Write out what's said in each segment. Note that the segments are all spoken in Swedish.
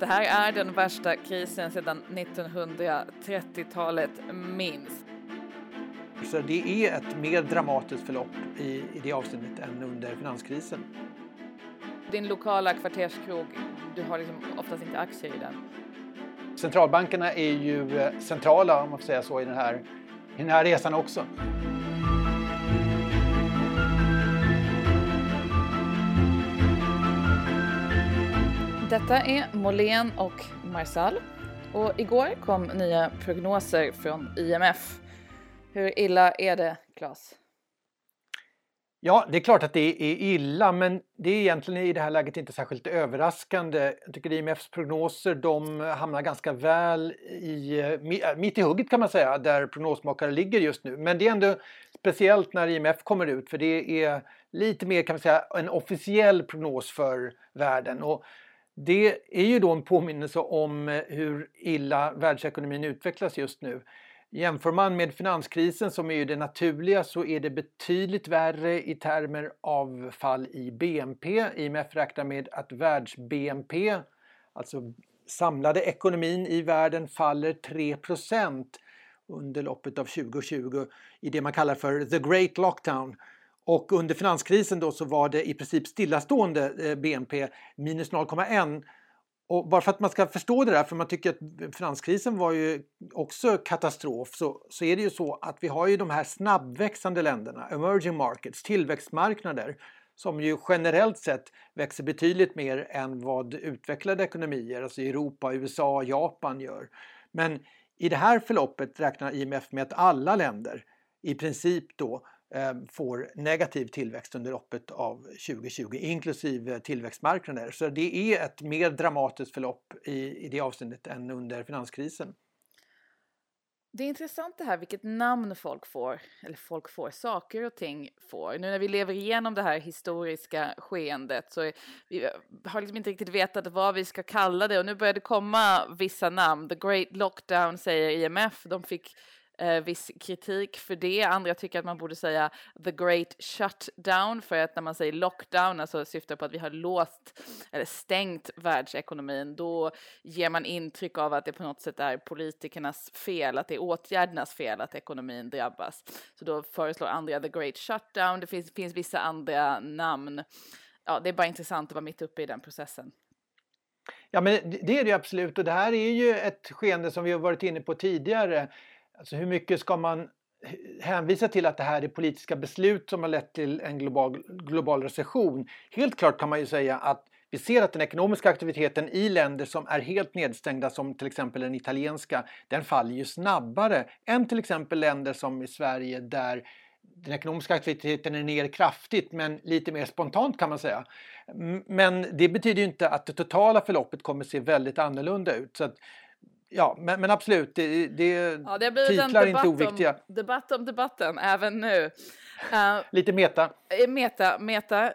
det här är den värsta krisen sedan 1930-talet minst. Så det är ett mer dramatiskt förlopp i, i det avseendet än under finanskrisen. Din lokala kvarterskrog, du har liksom oftast inte aktier i den. Centralbankerna är ju eh, centrala, om man får säga så, i den här, i den här resan också. Detta är Molén och Marsal och igår kom nya prognoser från IMF. Hur illa är det, Claes? Ja, det är klart att det är illa, men det är egentligen i det här läget inte särskilt överraskande. Jag tycker IMFs prognoser de hamnar ganska väl i, äh, mitt i hugget kan man säga, där prognosmakare ligger just nu. Men det är ändå speciellt när IMF kommer ut, för det är lite mer kan man säga en officiell prognos för världen. Och det är ju då en påminnelse om eh, hur illa världsekonomin utvecklas just nu. Jämför man med finanskrisen som är ju det naturliga så är det betydligt värre i termer av fall i BNP. IMF räknar med att världs-BNP, alltså samlade ekonomin i världen, faller 3% under loppet av 2020 i det man kallar för the great lockdown. Och under finanskrisen då så var det i princip stillastående eh, BNP, minus 0,1. Och bara för att man ska förstå det där, för man tycker att finanskrisen var ju också katastrof, så, så är det ju så att vi har ju de här snabbväxande länderna, emerging markets, tillväxtmarknader, som ju generellt sett växer betydligt mer än vad utvecklade ekonomier, alltså Europa, USA, Japan gör. Men i det här förloppet räknar IMF med att alla länder i princip då Ehm, får negativ tillväxt under loppet av 2020 inklusive tillväxtmarknader. Så det är ett mer dramatiskt förlopp i, i det avseendet än under finanskrisen. Det är intressant det här vilket namn folk får, eller folk får, saker och ting får. Nu när vi lever igenom det här historiska skeendet så är, vi har liksom inte riktigt vetat vad vi ska kalla det och nu börjar det komma vissa namn. The Great Lockdown säger IMF, de fick eh, viss kritik för det. Andra tycker att man borde säga the great shutdown för att när man säger lockdown, alltså syftar på att vi har låst eller stängt världsekonomin, då ger man intryck av att det på något sätt är politikernas fel, att det är åtgärdernas fel att ekonomin drabbas. Så då föreslår andra the great shutdown. Det finns, finns vissa andra namn. Ja, det är bara intressant att vara mitt uppe i den processen. Ja, men det är det absolut och det här är ju ett skeende som vi har varit inne på tidigare. Alltså hur mycket ska man hänvisa till att det här är politiska beslut som har lett till en global, global recession? Helt klart kan man ju säga att vi ser att den ekonomiska aktiviteten i länder som är helt nedstängda som till exempel den italienska, den faller ju snabbare än till exempel länder som i Sverige där den ekonomiska aktiviteten är ner kraftigt men lite mer spontant kan man säga. Men det betyder ju inte att det totala förloppet kommer se väldigt annorlunda ut. Så Ja, men, men, absolut, det, det, ja, det har titlar är inte oviktiga. Om, debatt om debatten även nu. Uh, Lite meta. Meta, meta,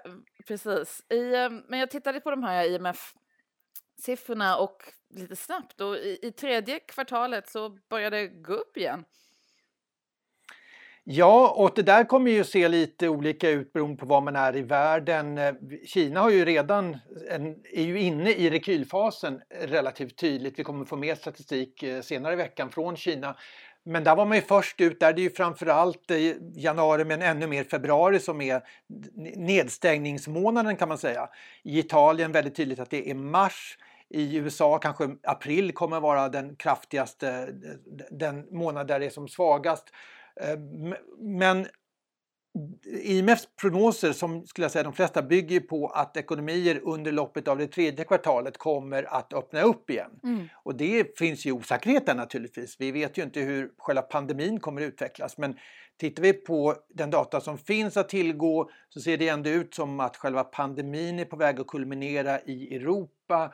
precis. I, uh, men jag tittade på de här IMF-siffrorna och lite snabbt och i, i tredje kvartalet så började det gå upp igen. Ja, och det där kommer ju se lite olika ut beroende på var man är i världen. Eh, Kina har ju redan, en, är ju inne i rekylfasen relativt tydligt. Vi kommer få mer statistik eh, senare i veckan från Kina. Men där var man ju först ut, där det är ju framförallt eh, januari men ännu mer februari som är nedstängningsmånaden kan man säga. I Italien väldigt tydligt att det är mars. I USA kanske april kommer vara den kraftigaste, den månad där det är som svagast. Eh, men IMFs prognoser, som skulle jag säga de flesta, bygger på att ekonomier under loppet av det tredje kvartalet kommer att öppna upp igen. Mm. Och det finns ju osäkerhet naturligtvis. Vi vet ju inte hur själva pandemin kommer att utvecklas. Men tittar vi på den data som finns att tillgå så ser det ändå ut som att själva pandemin är på väg att kulminera i Europa.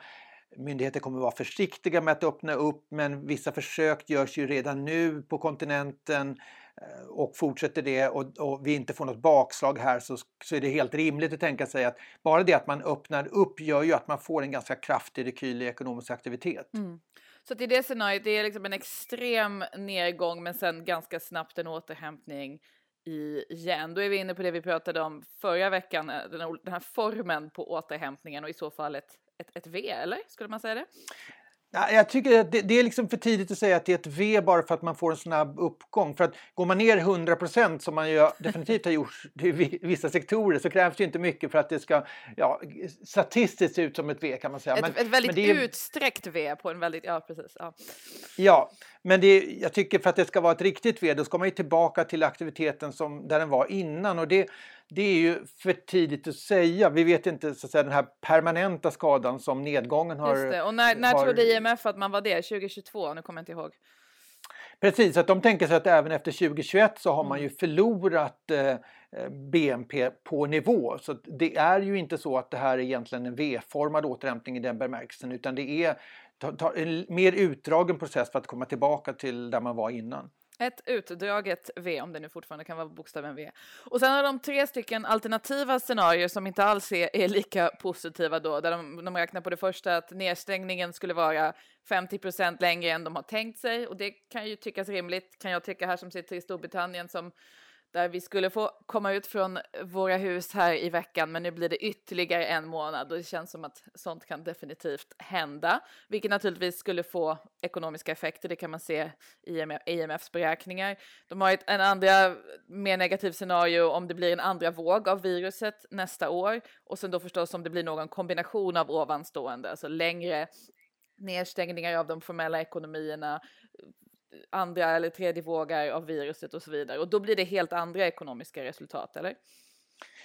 Myndigheter kommer att vara försiktiga med att öppna upp men vissa försök görs ju redan nu på kontinenten. Eh, och fortsätter det och, och, vi inte får något bakslag här så, så är det helt rimligt att tänka sig att bara det att man öppnar upp gör ju att man får en ganska kraftig rekyl i ekonomisk aktivitet. Mm. Så i det scenariot, det är liksom en extrem nedgång men sen ganska snabbt en återhämtning igen. Då är vi inne på det vi pratade om förra veckan, eh, den här formen på återhämtningen och i så fall ett, ett, ett V, eller skulle man säga det? Jag tycker att det, det, är liksom för tidigt att säga att det är ett V bara för att man får en snabb uppgång. För att går man ner 100% som man ju definitivt har gjort i vissa sektorer så krävs det inte mycket för att det ska ja, statistiskt se ut som ett V kan man säga. Ett, men, ett väldigt men är, utsträckt V på en väldigt, ja precis. Ja, ja men det, jag tycker för att det ska vara ett riktigt V då ska man ju tillbaka till aktiviteten som, där den var innan och det, det är ju för tidigt att säga. Vi vet inte så att säga, den här permanenta skadan som nedgången har... Just det. Och när, när har... trodde IMF att man var det? 2022? Nu kommer jag inte ihåg. Precis, att de tänker sig att även efter 2021 så har man ju mm. förlorat eh, BNP på nivå. Så det är ju inte så att det här är egentligen en V-formad återhämtning i den bemärkelsen utan det är en mer utdragen process för att komma tillbaka till där man var innan. Ett utdraget V, om det nu fortfarande kan vara bokstaven V. Och sen har de tre stycken alternativa scenarier som inte alls är, är lika positiva då, där de, de räknar på det första att nedstängningen skulle vara 50 procent längre än de har tänkt sig och det kan ju tyckas rimligt, kan jag tycka här som sitter i Storbritannien som där vi skulle få komma ut från våra hus här i veckan, men nu blir det ytterligare en månad och det känns som att sånt kan definitivt hända, vilket naturligtvis skulle få ekonomiska effekter. Det kan man se i IMFs beräkningar. De har ett en andra mer negativ scenario om det blir en andra våg av viruset nästa år och sen då förstås om det blir någon kombination av ovanstående, alltså längre nedstängningar av de formella ekonomierna, andra eller tredje vågar av viruset och så vidare. Och då blir det helt andra ekonomiska resultat, eller?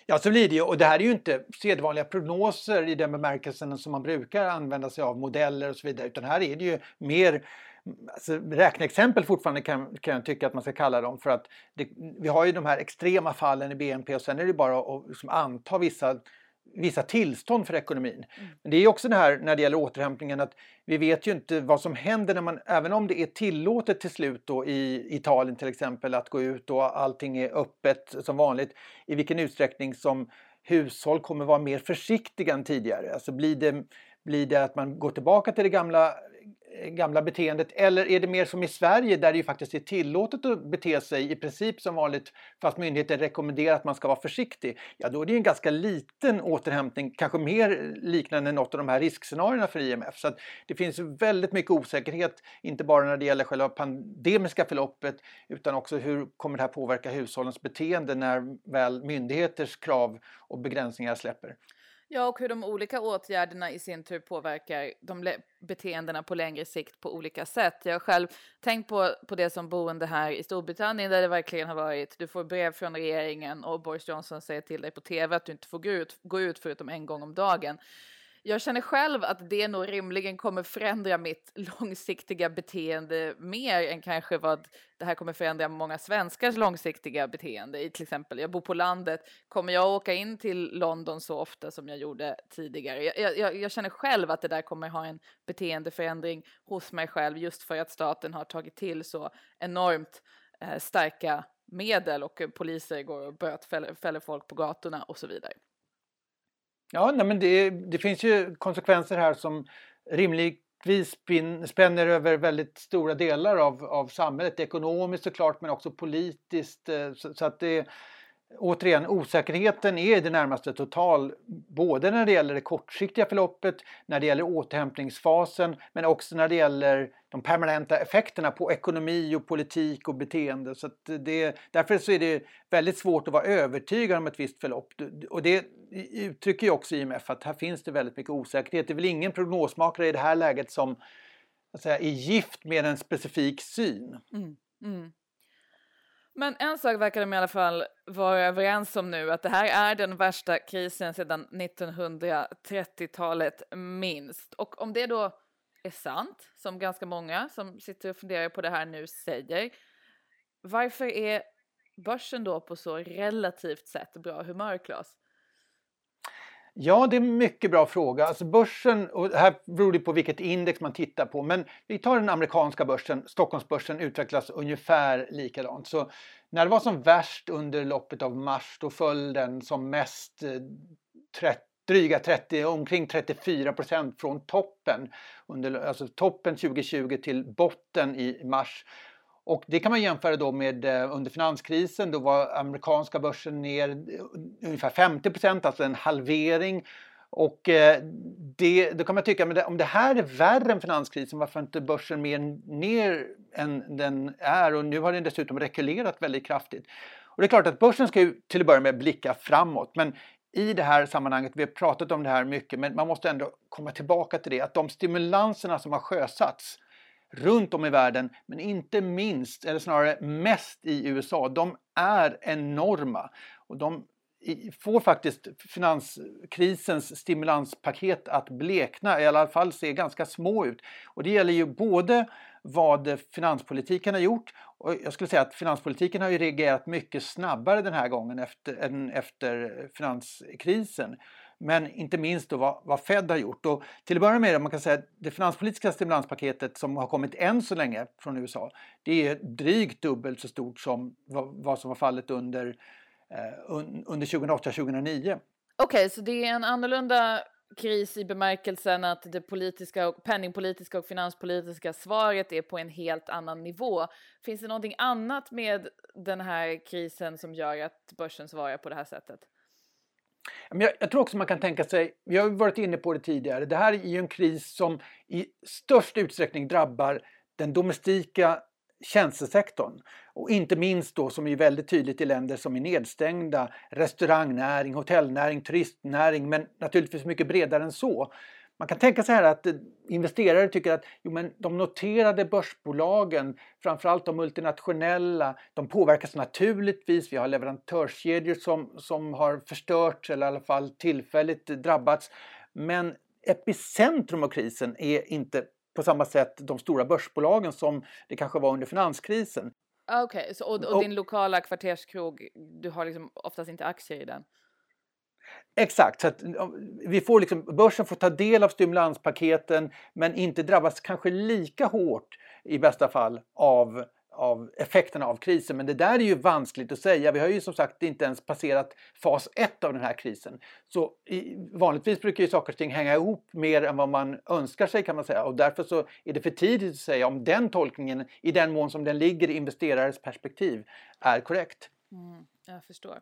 Ja, så blir det ju. Och det här är ju inte sedvanliga prognoser i den bemärkelsen som man brukar använda sig av, modeller och så vidare, utan här är det ju mer alltså, räkneexempel fortfarande kan, kan jag tycka att man ska kalla dem för att det, vi har ju de här extrema fallen i BNP och sen är det bara att liksom anta vissa vissa tillstånd för ekonomin. Mm. Men det är också det här när det gäller återhämtningen att vi vet ju inte vad som händer när man, även om det är tillåtet till slut då i Italien till exempel att gå ut och allting är öppet som vanligt, i vilken utsträckning som hushåll kommer vara mer försiktiga än tidigare. Alltså blir det, blir det att man går tillbaka till det gamla Eh, gamla beteendet eller är det mer som i Sverige där det ju faktiskt är tillåtet att bete sig i princip som vanligt fast myndigheter rekommenderar att man ska vara försiktig? Ja, då är det en ganska liten återhämtning, kanske mer liknande något av de här riskscenarierna för IMF. Så det finns väldigt mycket osäkerhet, inte bara när det gäller själva pandemiska förloppet utan också hur kommer det här påverka hushållens beteende när väl myndigheters krav och begränsningar släpper. Ja, och hur de olika åtgärderna i sin tur påverkar de beteendena på längre sikt på olika sätt. Jag har själv tänkt på, på det som boende här i Storbritannien där det verkligen har varit, du får brev från regeringen och Boris Johnson säger till dig på tv att du inte får gå ut, gå ut förutom en gång om dagen jag känner själv att det nog rimligen kommer förändra mitt långsiktiga beteende mer än kanske vad det här kommer förändra många svenskars långsiktiga beteende. I till exempel, jag bor på landet, kommer jag åka in till London så ofta som jag gjorde tidigare? Jag, jag, jag känner själv att det där kommer ha en beteendeförändring hos mig själv just för att staten har tagit till så enormt eh, starka medel och poliser går och bötfäller folk på gatorna och så vidare. Ja, nej, men det, det finns ju konsekvenser här som rimligtvis spänner över väldigt stora delar av, av samhället, ekonomiskt såklart men också politiskt. Eh, så, så att det, återigen, osäkerheten är i det närmaste total både när det gäller det kortsiktiga förloppet, när det gäller återhämtningsfasen men också när det gäller de permanenta effekterna på ekonomi och politik och beteende. Så det, därför så är det väldigt svårt att vara övertygad om ett visst förlopp. Och det uttrycker ju också IMF att här finns det väldigt mycket osäkerhet. Det är väl ingen prognosmakare i det här läget som att säga, är gift med en specifik syn. Mm, mm. Men en sak verkar de i alla fall vara överens om nu, att det här är den värsta krisen sedan 1930-talet minst. Och om det då är sant, som ganska många som sitter och funderar på det här nu säger, varför är börsen då på så relativt sett bra humör, Claes? Ja, det är en mycket bra fråga. Alltså börsen, och här beror det på vilket index man tittar på, men vi tar den amerikanska börsen, Stockholmsbörsen utvecklas ungefär likadant. Så när det var som värst under loppet av mars, då föll den som mest eh, 30, dryga 30, omkring 34 procent från toppen. Under, alltså toppen 2020 till botten i mars. Och det kan man jämföra då med eh, under finanskrisen, då var amerikanska börsen ner eh, ungefär 50 alltså en halvering. Och eh, det, då kan man tycka, men om det här är värre än finanskrisen, varför inte börsen mer ner än den är? Och nu har den dessutom rekylerat väldigt kraftigt. Och det är klart att börsen ska ju till att börja med blicka framåt, men i det här sammanhanget, vi har pratat om det här mycket, men man måste ändå komma tillbaka till det, att de stimulanserna som har sjösatts runt om i världen, men inte minst, eller snarare mest i USA, de är enorma. Och de får faktiskt finanskrisens stimulanspaket att blekna, i alla fall se ganska små ut. Och det gäller ju både vad finanspolitiken har gjort och jag skulle säga att finanspolitiken har ju reagerat mycket snabbare den här gången efter, än efter finanskrisen. Men inte minst då vad, vad Fed har gjort. Och till att börja med, man kan säga att det finanspolitiska stimulanspaketet som har kommit än så länge från USA, det är drygt dubbelt så stort som vad, vad som var fallet under, eh, under 2008-2009. Okej, okay, så det är en annorlunda kris i bemärkelsen att det politiska och penningpolitiska och finanspolitiska svaret är på en helt annan nivå. Finns det någonting annat med den här krisen som gör att börsen svarar på det här sättet? Jag, jag tror också man kan tänka sig, vi har varit inne på det tidigare, det här är ju en kris som i störst utsträckning drabbar den domestika tjänstesektorn. Och inte minst då som är väldigt tydligt i länder som är nedstängda, restaurangnäring, hotellnäring, turistnäring men naturligtvis mycket bredare än så. Man kan tänka sig här att investerare tycker att jo, men de noterade börsbolagen, framförallt de multinationella, de påverkas naturligtvis. Vi har leverantörskedjor som, som har förstörts eller i alla fall tillfälligt drabbats. Men epicentrum av krisen är inte på samma sätt de stora börsbolagen som det kanske var under finanskrisen. Okej, okay, och, och din lokala kvarterskrog, du har liksom oftast inte aktier i den? Exakt, så att vi får liksom, börsen får ta del av stimulanspaketen men inte drabbas kanske lika hårt i bästa fall av av effekterna av krisen. Men det där är ju vanskligt att säga. Vi har ju som sagt inte ens passerat fas 1 av den här krisen. Så i, vanligtvis brukar ju saker och ting hänga ihop mer än vad man önskar sig kan man säga. Och därför så är det för tidigt att säga om den tolkningen, i den mån som den ligger i investerares perspektiv, är korrekt. Mm, jag förstår.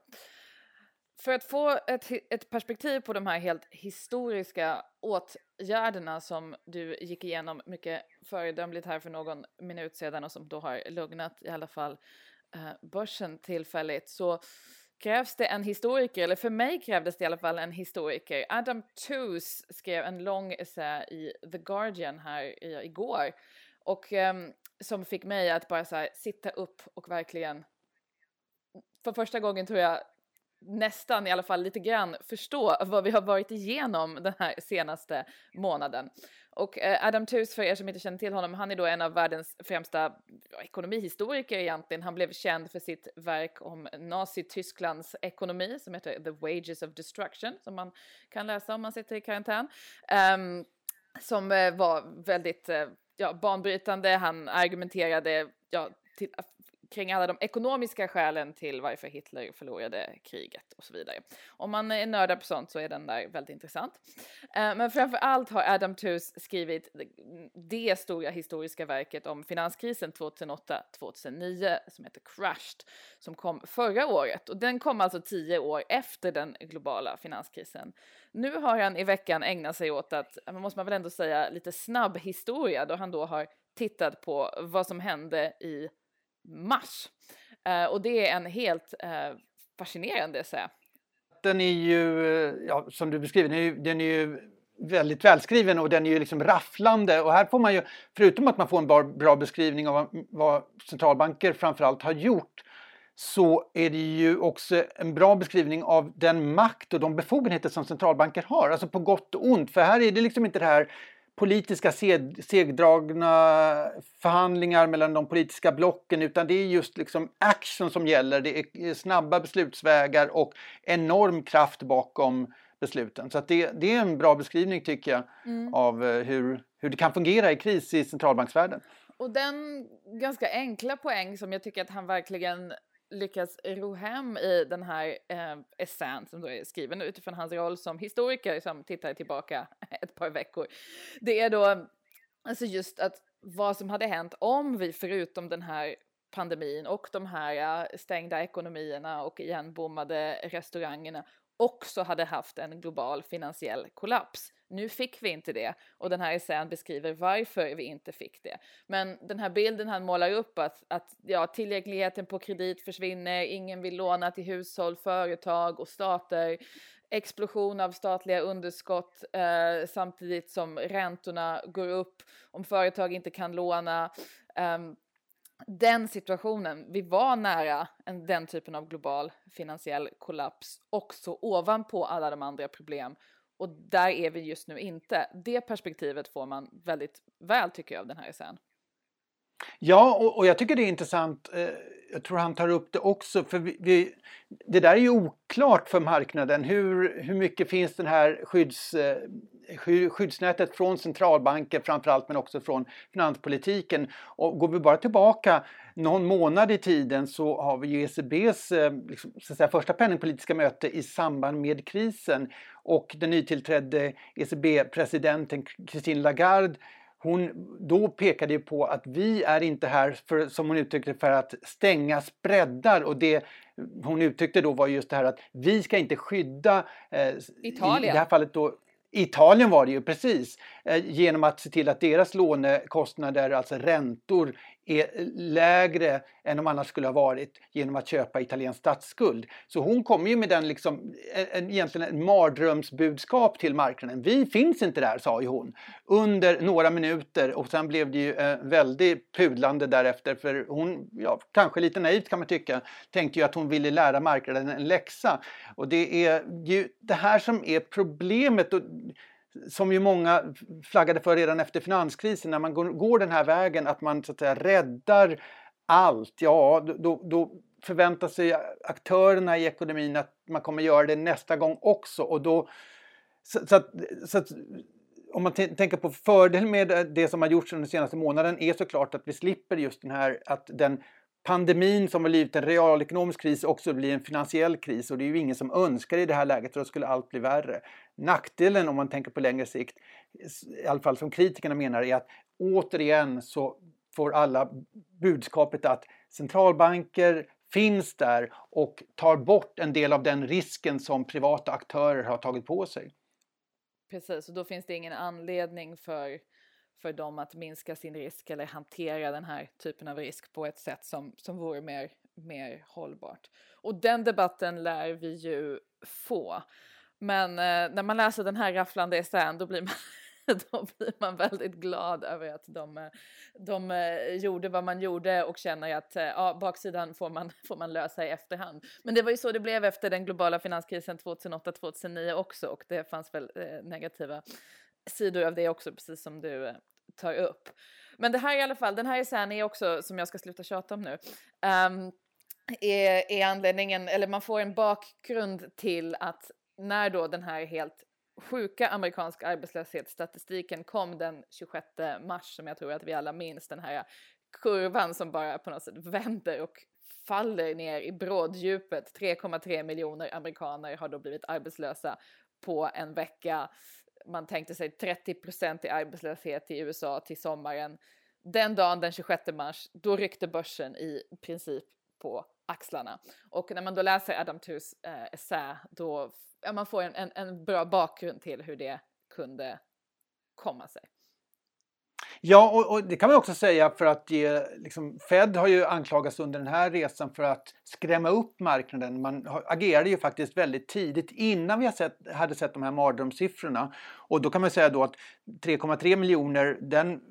För att få ett, ett perspektiv på de här helt historiska åtgärderna som du gick igenom mycket föredömligt här för någon minut sedan och som då har lugnat i alla fall eh, börsen tillfälligt så krävs det en historiker, eller för mig krävdes det i alla fall en historiker. Adam Tooze skrev en lång essä i The Guardian här i, igår och um, som fick mig att bara så här, sitta upp och verkligen för första gången tror jag nästan i alla fall lite grann förstå vad vi har varit igenom den här senaste månaden. Och eh, Adam Tooze, för er som inte känner till honom, han är då en av världens främsta ekonomihistoriker egentligen. Han blev känd för sitt verk om Nazitysklands ekonomi som heter The Wages of Destruction, som man kan läsa om man sitter i karantän. Um, som eh, var väldigt eh, ja, banbrytande. Han argumenterade ja, till, kring alla de ekonomiska skälen till varför Hitler förlorade kriget och så vidare. Om man eh, är nördad på sånt så är den där väldigt intressant. Eh, men framför allt har Adam Tooze skrivit det stora historiska verket om finanskrisen 2008-2009 som heter Crashed, som kom förra året och den kom alltså tio år efter den globala finanskrisen. Nu har han i veckan ägnat sig åt att, måste man väl ändå säga, lite snabb historia då han då har tittat på vad som hände i mars. Eh, och det är en helt eh, fascinerande essä. Den är ju, eh, ja, som du beskriver, den är ju, den är ju väldigt välskriven och den är ju liksom rafflande och här får man ju, förutom att man får en bra, bra beskrivning av vad, vad centralbanker framförallt har gjort så är det ju också en bra beskrivning av den makt och de befogenheter som centralbanker har, alltså på gott och ont. För här är det liksom inte det här politiska segdragna förhandlingar mellan de politiska blocken utan det är just liksom action som gäller. Det är snabba beslutsvägar och enorm kraft bakom besluten. Så det, det, är en bra beskrivning tycker jag mm. av eh, hur, hur det kan fungera i kris i centralbanksvärlden. Och den ganska enkla poäng som jag tycker att han verkligen lyckas ro hem i den här eh, essän som då är skriven utifrån hans roll som historiker som tittar tillbaka ett par veckor. Det är då alltså just att vad som hade hänt om vi förutom den här pandemin och de här eh, stängda ekonomierna och igenbommade restaurangerna också hade haft en global finansiell kollaps nu fick vi inte det och den här essän beskriver varför vi inte fick det. Men den här bilden han målar upp att, att ja, tillgängligheten på kredit försvinner, ingen vill låna till hushåll, företag och stater explosion av statliga underskott eh, samtidigt som räntorna går upp om företag inte kan låna. Eh, den situationen, vi var nära en, den typen av global finansiell kollaps också ovanpå alla de andra problem och där är vi just nu inte. Det perspektivet får man väldigt väl tycker jag av den här essän. Ja, och, och, jag tycker det är intressant. Eh, jag tror han tar upp det också, för vi, vi, det där är ju oklart för marknaden. Hur, hur mycket finns den här skydds, eh, skyddsnätet från centralbanker framförallt men också från finanspolitiken. Och går vi bara tillbaka någon månad i tiden så har vi ju ECBs eh, liksom, säga, första penningpolitiska möte i samband med krisen och den nytillträdde ECB-presidenten Christine Lagarde hon då pekade ju på att vi är inte här, för, som hon uttryckte för att stänga spreadar och det hon uttryckte då var just det här att vi ska inte skydda eh, Italien. i det här fallet då Italien var det ju precis, eh, genom att se till att deras lånekostnader, alltså räntor, är lägre än de annars skulle ha varit genom att köpa italiensk statsskuld. Så hon kommer ju med den liksom, e-, en, egentligen ett mardrömsbudskap till marknaden. Vi finns inte där, sa ju hon, under några minuter och sen blev det ju eh, väldigt pudlande därefter för hon, ja, kanske lite naivt kan man tycka, tänkte ju att hon ville lära marknaden en läxa. Och det är ju det här som är problemet. Och, som ju många flaggade för redan efter finanskrisen, när man går, går den här vägen att man så att säga räddar allt, ja då, då förväntar sig aktörerna i ekonomin att man kommer göra det nästa gång också. Och då så, så, att, så att, om man tänker på fördelen med det som har gjorts under den senaste månaden är såklart att vi slipper just den här att den pandemin som har blivit en realekonomisk kris också blir en finansiell kris och det är ju ingen som önskar i det här läget för då skulle allt bli värre. Nackdelen om man tänker på längre sikt, i alla fall som kritikerna menar, är att återigen så får alla budskapet att centralbanker finns där och tar bort en del av den risken som privata aktörer har tagit på sig. Precis, och då finns det ingen anledning för för dem att minska sin risk eller hantera den här typen av risk på ett sätt som, som vore mer, mer hållbart. Och den debatten lär vi ju få. Men eh, när man läser den här rafflande essän då blir man då blir man väldigt glad över att de, eh, de eh, gjorde vad man gjorde och känner att eh, ja, baksidan får man, får man lösa i efterhand. Men det var ju så det blev efter den globala finanskrisen 2008-2009 också och det fanns väl negativa sidor av det också, precis som du eh, tar upp. Men det här i alla fall, den här essän är också, som jag ska sluta tjata om nu, um, är, är anledningen, eller man får en bakgrund till att när då den här helt sjuka amerikanska arbetslöshetsstatistiken kom den 26 mars, som jag tror att vi alla minns, den här kurvan som bara på något sätt vänder och faller ner i bråddjupet. 3,3 miljoner amerikaner har då blivit arbetslösa på en vecka man tänkte sig 30% i arbetslöshet i USA till sommaren. Den dagen, den 26 mars, då ryckte börsen i princip på axlarna. Och när man då läser Adam Tooze eh, essä, då ja, man får en, en, en bra bakgrund till hur det kunde komma sig. Ja, och, och, det kan man också säga för att ge, liksom, Fed har ju anklagats under den här resan för att skrämma upp marknaden. Man agerade ju faktiskt väldigt tidigt innan vi sett, hade sett de här mardrömssiffrorna. Och då kan man säga då att 3,3 miljoner, den,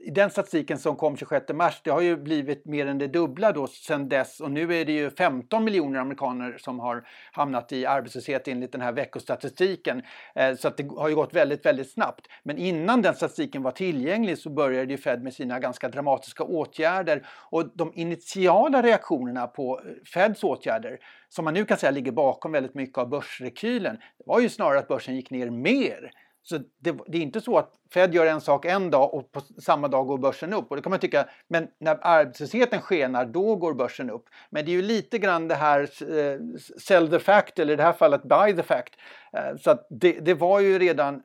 i den statistiken som kom 26 mars, det har ju blivit mer än det dubbla då sedan dess och nu är det ju 15 miljoner amerikaner som har hamnat i arbetslöshet enligt den här veckostatistiken. Eh, så att det har ju gått väldigt, väldigt snabbt. Men innan den statistiken var tillgänglig så började ju Fed med sina ganska dramatiska åtgärder och de initiala reaktionerna på eh, Feds åtgärder som man nu kan säga ligger bakom väldigt mycket av börsrekylen, det var ju snarare att börsen gick ner mer. Så det, det, är inte så att Fed gör en sak en dag och på samma dag går börsen upp. Och det kan man tycka, men när arbetslösheten skenar då går börsen upp. Men det är ju lite grann det här eh, sell the fact eller i det här fallet buy the fact. Eh, så att det, det var ju redan,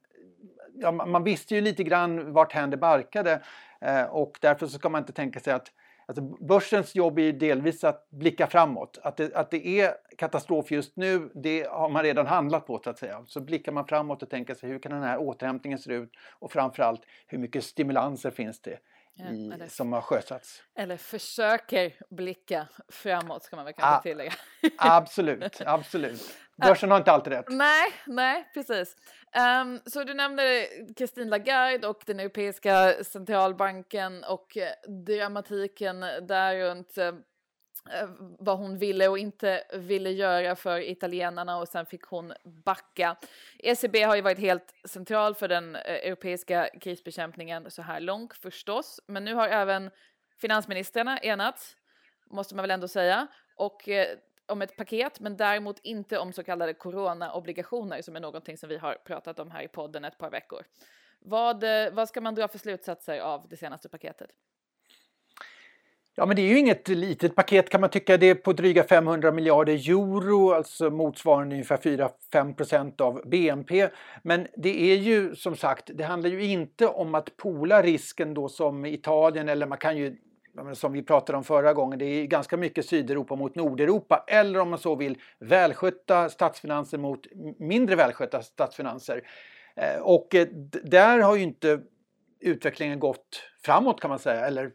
ja, man visste ju lite grann vart händer barkade eh, och därför så ska man inte tänka sig att Alltså börsens jobb är delvis att blicka framåt. Att det, att det är katastrof just nu, det har man redan handlat på så att säga. Så blickar man framåt och tänker sig hur kan den här återhämtningen se ut och framförallt hur mycket stimulanser finns det i, eller, som har sjösatts. Eller försöker blicka framåt ska man väl kanske ah, tillägga. absolut, absolut. Börsen har inte alltid rätt. Nej, nej, precis. Um, så du nämnde Christine Lagarde och den europeiska centralbanken och dramatiken där runt uh, Eh, vad hon ville och inte ville göra för italienarna och sen fick hon backa. ECB har ju varit helt central för den eh, europeiska krisbekämpningen så här långt förstås, men nu har även finansministrarna enats, måste man väl ändå säga, och eh, om ett paket, men däremot inte om så kallade coronaobligationer som är någonting som vi har pratat om här i podden ett par veckor. Vad, vad ska man dra för slutsatser av det senaste paketet? Ja, men det är ju inget litet paket kan man tycka. Det är på dryga 500 miljarder euro, alltså motsvarande ungefär 4-5 procent av BNP. Men det är ju som sagt, det handlar ju inte om att pola risken då som Italien eller man kan ju som vi pratade om förra gången, det är ganska mycket Sydeuropa mot Nordeuropa eller om man så vill välskötta statsfinanser mot mindre välskötta statsfinanser. Eh, och eh, där har ju inte utvecklingen gått framåt kan man säga, eller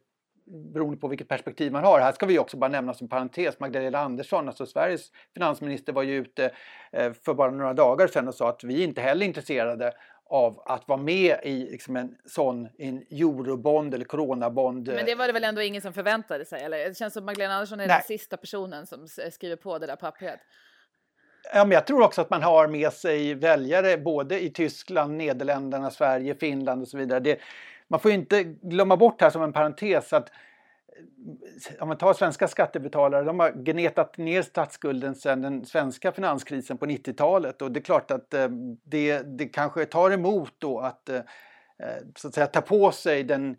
beroende på vilket perspektiv man har. Här ska vi också bara nämna som parentes Magdalena Andersson, alltså Sveriges finansminister var ju ute eh, för bara några dagar sedan och sa att vi inte heller är intresserade av att vara med i liksom en sån en eurobond eller coronabond. Men det var det väl ändå ingen som förväntade sig? Eller? Det känns som Magdalena Andersson är Nej. den sista personen som skriver på det där pappret. Ja, men jag tror också att man har med sig väljare både i Tyskland, Nederländerna, Sverige, Finland och så vidare. Det, man får inte glömma bort här som en parentes att eh, om man tar svenska skattebetalare, de har gnetat ner statsskulden sedan den svenska finanskrisen på 90-talet och det är klart att eh, det, det kanske tar emot då att eh, så att säga ta på sig den,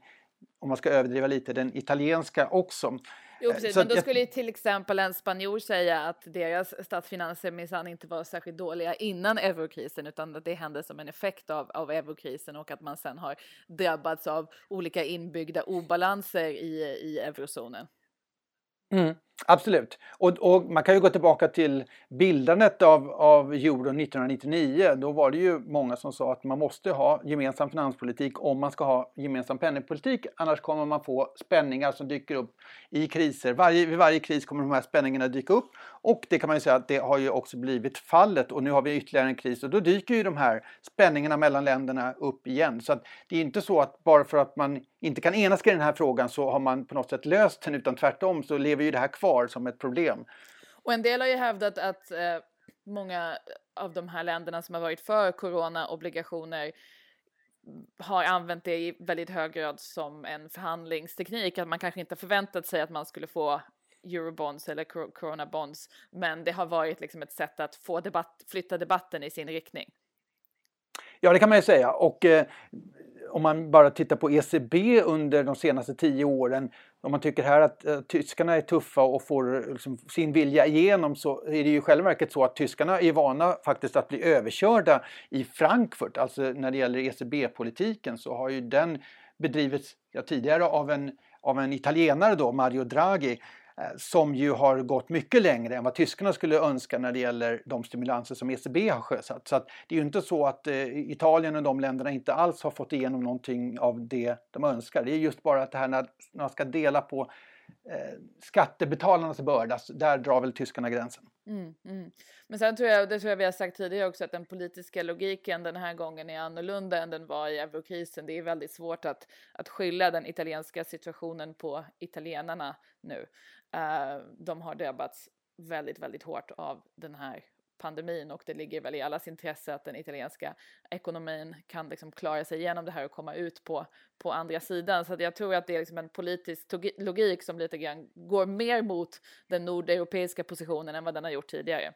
om man ska överdriva lite, den italienska också. Jo, precis, men då skulle jag... till exempel en spanjor säga att deras statsfinanser minsann inte var särskilt dåliga innan eurokrisen, utan att det hände som en effekt av, av eurokrisen och att man sen har drabbats av olika inbyggda obalanser i, i eurozonen. Mm. Absolut. Och, och, man kan ju gå tillbaka till bildandet av, av euron 1999. Då var det ju många som sa att man måste ha gemensam finanspolitik om man ska ha gemensam penningpolitik. Annars kommer man få spänningar som dyker upp i kriser. Varje, vid varje kris kommer de här spänningarna dyka upp. Och det kan man ju säga att det har ju också blivit fallet. Och nu har vi ytterligare en kris och då dyker ju de här spänningarna mellan länderna upp igen. Så att det är inte så att bara för att man inte kan enas i den här frågan så har man på något sätt löst den utan tvärtom så lever ju det här kvar som ett problem. Och en del har ju hävdat att eh, många av de här länderna som har varit för corona-obligationer har använt det i väldigt hög grad som en förhandlingsteknik, att man kanske inte förväntat sig att man skulle få eurobonds eller corona bonds, men det har varit liksom ett sätt att få debatt, flytta debatten i sin riktning. Ja, det kan man ju säga. Och eh, om man bara tittar på ECB under de senaste tio åren, om man tycker här att eh, tyskarna är tuffa och får liksom, sin vilja igenom så är det ju i själva verket så att tyskarna är vana faktiskt att bli överkörda i Frankfurt. Alltså när det gäller ECB-politiken så har ju den bedrivits ja, tidigare av en, av en italienare då, Mario Draghi, Eh, som ju har gått mycket längre än vad tyskarna skulle önska när det gäller de stimulanser som ECB har sjösatt. Så det är ju inte så att eh, Italien och de länderna inte alls har fått igenom någonting av det de önskar. Det är just bara att det här när man ska dela på Eh, skattebetalarnas börda, där drar väl tyskarna gränsen. Mm, mm. Men sen tror jag, det tror jag vi har sagt tidigare också, att den politiska logiken den här gången är annorlunda än den var i eurokrisen. Det är väldigt svårt att, att skylla den italienska situationen på italienarna nu. Uh, de har drabbats väldigt, väldigt hårt av den här pandemin och det ligger väl i allas intresse att den italienska ekonomin kan liksom klara sig igenom det här och komma ut på, på andra sidan. Så jag tror att det är liksom en politisk logik som lite grann går mer mot den nordeuropeiska positionen än vad den har gjort tidigare.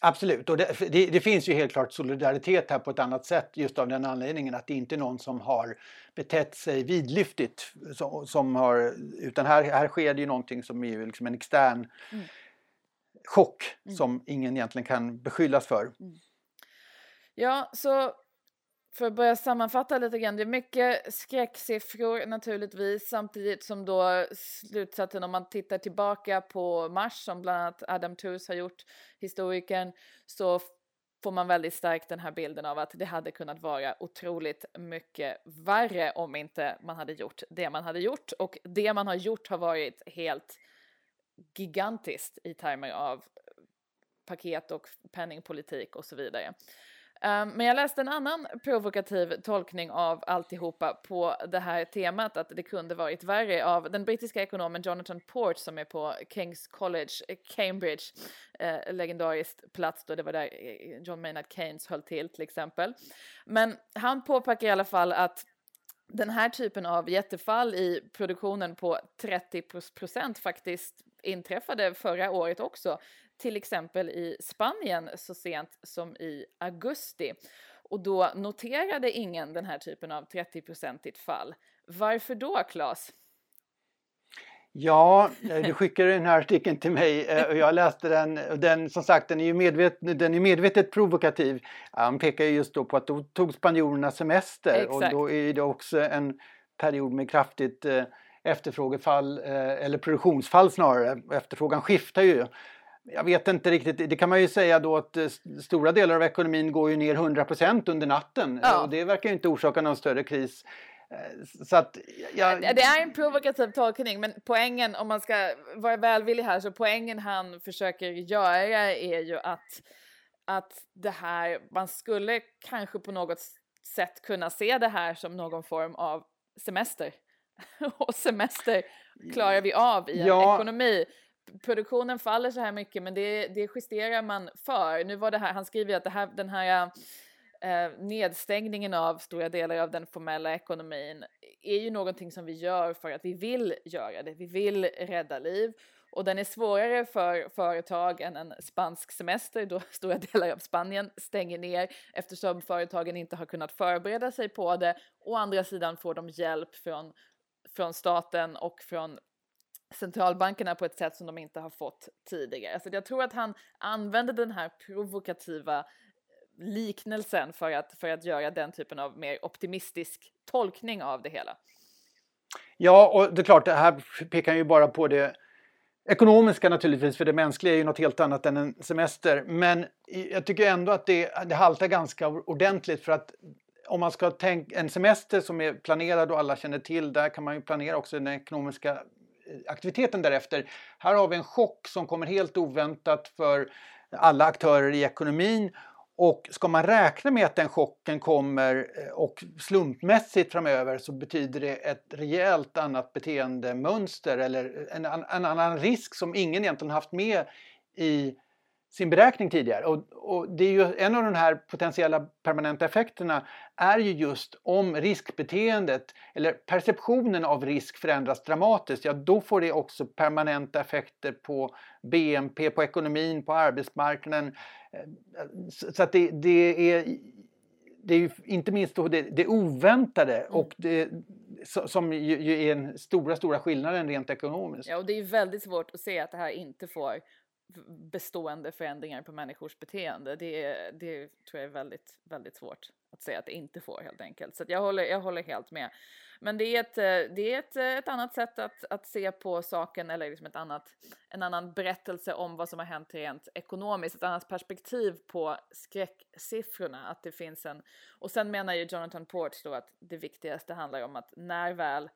Absolut, och det, det, det, finns ju helt klart solidaritet här på ett annat sätt just av den anledningen att det inte är någon som har betett sig vidlyftigt. Som, som har, utan här, här sker det ju någonting som är liksom en extern mm. Chock mm. som ingen egentligen kan beskyllas för. Mm. Ja, så för att börja sammanfatta lite grann, det är mycket skräcksiffror naturligtvis samtidigt som då slutsatsen om man tittar tillbaka på Mars som bland annat Adam Tooze har gjort, historikern, så får man väldigt starkt den här bilden av att det hade kunnat vara otroligt mycket värre om inte man hade gjort det man hade gjort och det man har gjort har varit helt gigantiskt i termer av paket och penningpolitik och så vidare. Um, men jag läste en annan provokativ tolkning av alltihopa på det här temat att det kunde varit värre av den brittiska ekonomen Jonathan Port som är på Kings College, eh, Cambridge, eh, legendariskt plats då det var där eh, John Maynard Keynes höll till till exempel. Men han påpekar i alla fall att den här typen av jättefall i produktionen på 30 procent faktiskt inträffade förra året också till exempel i Spanien så sent som i augusti. Och då noterade ingen den här typen av 30-procentigt fall. Varför då, Claes? Ja, du skickade den här artikeln till mig eh, och jag läste den. den som sagt, den är ju medvet, den är medvetet provokativ. Han pekar just då på att då tog spanjorerna semester Exakt. och då är det också en period med kraftigt eh, efterfrågefall eh, eller produktionsfall snarare. Efterfrågan skiftar ju jag vet inte riktigt, det kan man ju säga då att eh, stora delar av ekonomin går ju ner 100% under natten ja. och det verkar ju inte orsaka någon större kris. Eh, så att, jag... Det är en provokativ tolkning men poängen om man ska vara välvillig här så poängen han försöker göra är ju att, att det här, man skulle kanske på något sätt kunna se det här som någon form av semester. och semester klarar vi av i en ja. ekonomi produktionen faller så här mycket men det, det justerar man för. Nu var det här, han skriver att det här, den här eh, nedstängningen av stora delar av den formella ekonomin är ju någonting som vi gör för att vi vill göra det. Vi vill rädda liv och den är svårare för företag än en spansk semester då stora delar av Spanien stänger ner eftersom företagen inte har kunnat förbereda sig på det. Å andra sidan får de hjälp från, från staten och från centralbankerna på ett sätt som de inte har fått tidigare. Så jag tror att han använder den här provokativa eh, liknelsen för att, för att göra den typen av mer optimistisk tolkning av det hela. Ja, och det är klart, det här pekar ju bara på det ekonomiska naturligtvis, för det mänskliga är ju något helt annat än en semester. Men jag tycker ändå att det, det haltar ganska ordentligt för att om man ska tänka en semester som är planerad och alla känner till, där kan man ju planera också den ekonomiska eh, aktiviteten därefter. Här har vi en chock som kommer helt oväntat för alla aktörer i ekonomin och ska man räkna med att den chocken kommer eh, och slumpmässigt framöver så betyder det ett rejält annat beteendemönster eller en, en annan risk som ingen egentligen haft med i sin beräkning tidigare. Och, och, det är ju en av de här potentiella permanenta effekterna är ju just om riskbeteendet eller perceptionen av risk förändras dramatiskt, ja då får det också permanenta effekter på BNP, på ekonomin, på arbetsmarknaden. Så att det, det är det är ju inte minst det, det oväntade mm. och det, som ju, är den stora, stora skillnaden rent ekonomiskt. Ja, och det är väldigt svårt att se att det här inte får bestående förändringar på människors beteende. Det, det tror jag är väldigt, väldigt svårt att säga att det inte får helt enkelt. Så jag, håller, jag håller helt med. Men det är ett, eh, det är ett, eh, ett annat sätt att, att se på saken eller liksom ett annat, en annan berättelse om vad som har hänt rent ekonomiskt, ett annat perspektiv på skräcksiffrorna. Att det finns en, och sen menar ju Jonathan Ports då att det viktigaste handlar om att när väl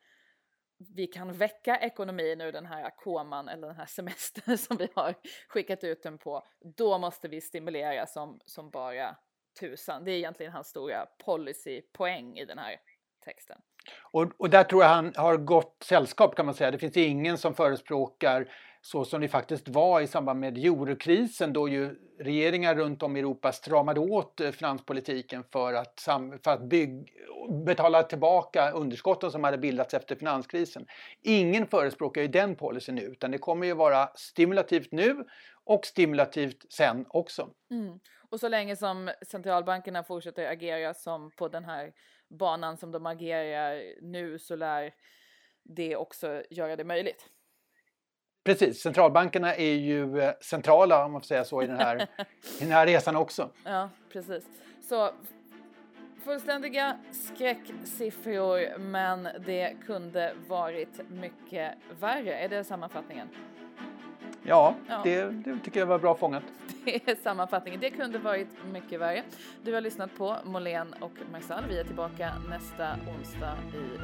vi kan väcka ekonomin ur den här koman eller den här semestern som vi har skickat ut den på, då måste vi stimulera som, som bara tusan. Det är egentligen hans stora policypoäng i den här texten. Och, och där tror jag han har gott sällskap kan man säga. Det finns ingen som förespråkar så som det faktiskt var i samband med eurokrisen då ju regeringar runt om i Europa stramade åt eh, finanspolitiken för att, för att bygg, betala tillbaka underskotten som hade bildats efter finanskrisen. Ingen förespråkar ju den policyn nu utan det kommer ju vara stimulativt nu och stimulativt sen också. Mm. Och så länge som centralbankerna fortsätter agera som på den här banan som de agerar nu så lär det också göra det möjligt. Precis, centralbankerna är ju eh, centrala om man får säga så i den här, i den här resan också. Ja, precis. Så Fullständiga skräcksiffror, men det kunde varit mycket värre. Är det sammanfattningen? Ja, ja. Det, det, tycker jag var bra fångat. Det är sammanfattningen. Det kunde varit mycket värre. Du har lyssnat på Molén och Marsall. Vi är tillbaka nästa onsdag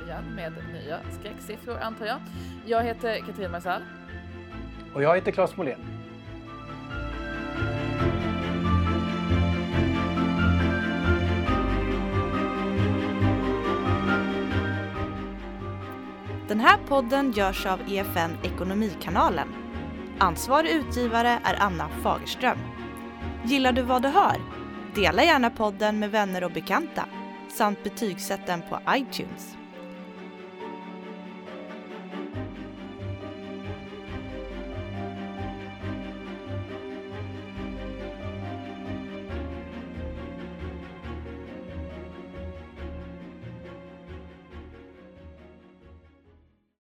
igen med nya skräcksiffror antar jag. Jag heter Katrin Marsall. Och jag heter Claes Molén. Den här podden görs av EFN Ekonomikanalen. Ansvarig utgivare är Anna Fagerström. Gillar du vad du hör? Dela gärna podden med vänner och bekanta samt betygsätt den på iTunes.